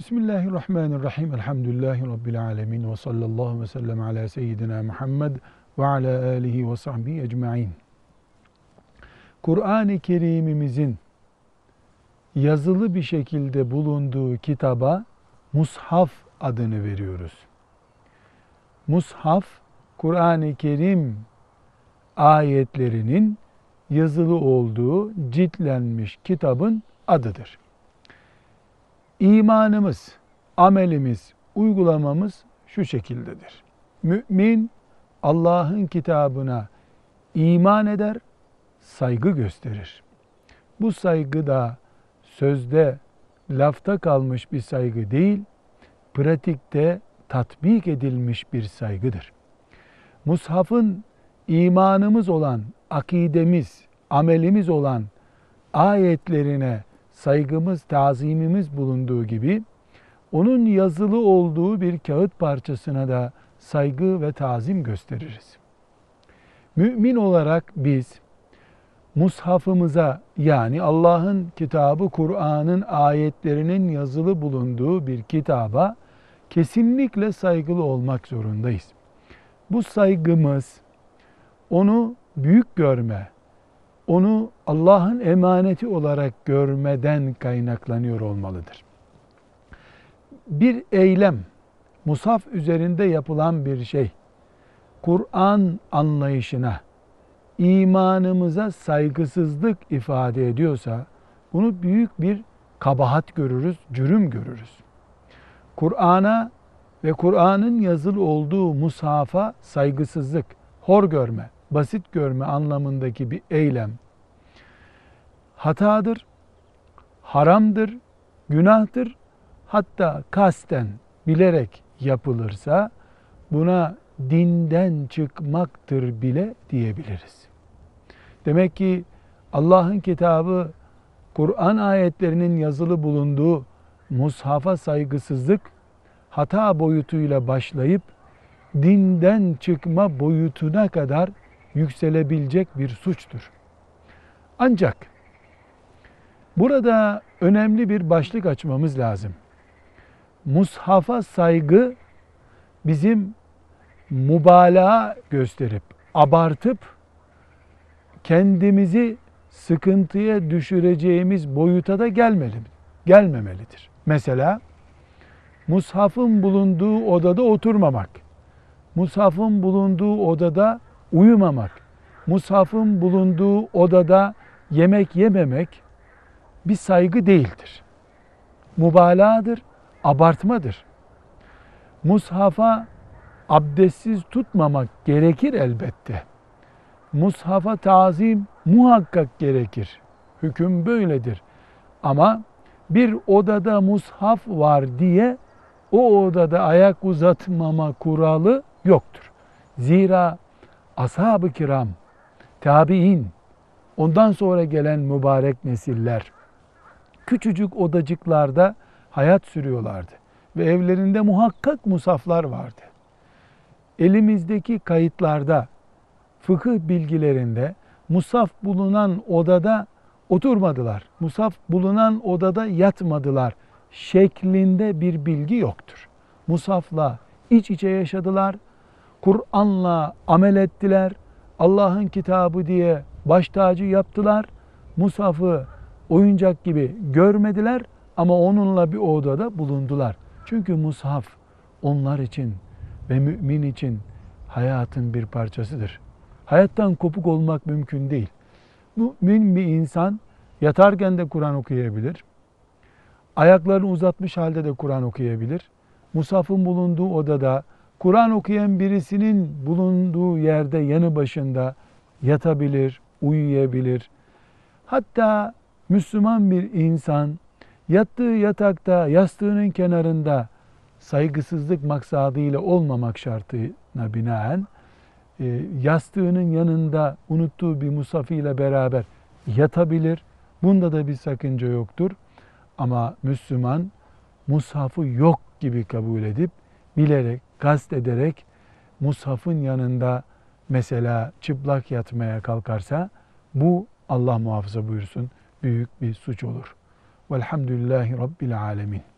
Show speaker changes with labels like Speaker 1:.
Speaker 1: Bismillahirrahmanirrahim. Elhamdülillahi Rabbil alemin. Ve sallallahu ve sellem ala seyyidina Muhammed ve ala alihi ve sahbihi ecma'in. Kur'an-ı Kerim'imizin yazılı bir şekilde bulunduğu kitaba Mushaf adını veriyoruz. Mushaf, Kur'an-ı Kerim ayetlerinin yazılı olduğu ciltlenmiş kitabın adıdır. İmanımız, amelimiz, uygulamamız şu şekildedir. Mümin Allah'ın kitabına iman eder, saygı gösterir. Bu saygı da sözde, lafta kalmış bir saygı değil, pratikte tatbik edilmiş bir saygıdır. Mushaf'ın imanımız olan, akidemiz, amelimiz olan ayetlerine saygımız, tazimimiz bulunduğu gibi onun yazılı olduğu bir kağıt parçasına da saygı ve tazim gösteririz. Mümin olarak biz mushafımıza yani Allah'ın kitabı Kur'an'ın ayetlerinin yazılı bulunduğu bir kitaba kesinlikle saygılı olmak zorundayız. Bu saygımız onu büyük görme, onu Allah'ın emaneti olarak görmeden kaynaklanıyor olmalıdır. Bir eylem, musaf üzerinde yapılan bir şey, Kur'an anlayışına, imanımıza saygısızlık ifade ediyorsa, bunu büyük bir kabahat görürüz, cürüm görürüz. Kur'an'a ve Kur'an'ın yazılı olduğu mushafa saygısızlık, hor görme, basit görme anlamındaki bir eylem hatadır, haramdır, günahtır. Hatta kasten bilerek yapılırsa buna dinden çıkmaktır bile diyebiliriz. Demek ki Allah'ın kitabı Kur'an ayetlerinin yazılı bulunduğu mushafa saygısızlık hata boyutuyla başlayıp dinden çıkma boyutuna kadar yükselebilecek bir suçtur. Ancak burada önemli bir başlık açmamız lazım. Mushafa saygı bizim mübalağa gösterip, abartıp kendimizi sıkıntıya düşüreceğimiz boyuta da gelmeli, gelmemelidir. Mesela mushafın bulunduğu odada oturmamak, mushafın bulunduğu odada uyumamak, mushafın bulunduğu odada yemek yememek bir saygı değildir. Mübalağadır, abartmadır. Mushafa abdestsiz tutmamak gerekir elbette. Mushafa tazim muhakkak gerekir. Hüküm böyledir. Ama bir odada mushaf var diye o odada ayak uzatmama kuralı yoktur. Zira ashab-ı kiram, tabi'in, ondan sonra gelen mübarek nesiller küçücük odacıklarda hayat sürüyorlardı. Ve evlerinde muhakkak musaflar vardı. Elimizdeki kayıtlarda, fıkıh bilgilerinde musaf bulunan odada oturmadılar. Musaf bulunan odada yatmadılar şeklinde bir bilgi yoktur. Musafla iç içe yaşadılar. Kur'an'la amel ettiler. Allah'ın kitabı diye baş tacı yaptılar. Musaf'ı oyuncak gibi görmediler ama onunla bir odada bulundular. Çünkü mushaf onlar için ve mümin için hayatın bir parçasıdır. Hayattan kopuk olmak mümkün değil. Mümin bir insan yatarken de Kur'an okuyabilir. Ayaklarını uzatmış halde de Kur'an okuyabilir. Musaf'ın bulunduğu odada Kur'an okuyan birisinin bulunduğu yerde yanı başında yatabilir, uyuyabilir. Hatta Müslüman bir insan yattığı yatakta yastığının kenarında saygısızlık maksadıyla olmamak şartına binaen e, yastığının yanında unuttuğu bir musafıyla beraber yatabilir. Bunda da bir sakınca yoktur. Ama Müslüman mushafı yok gibi kabul edip bilerek, kast ederek mushafın yanında mesela çıplak yatmaya kalkarsa bu Allah muhafaza buyursun büyük bir suç olur. Velhamdülillahi Rabbil Alemin.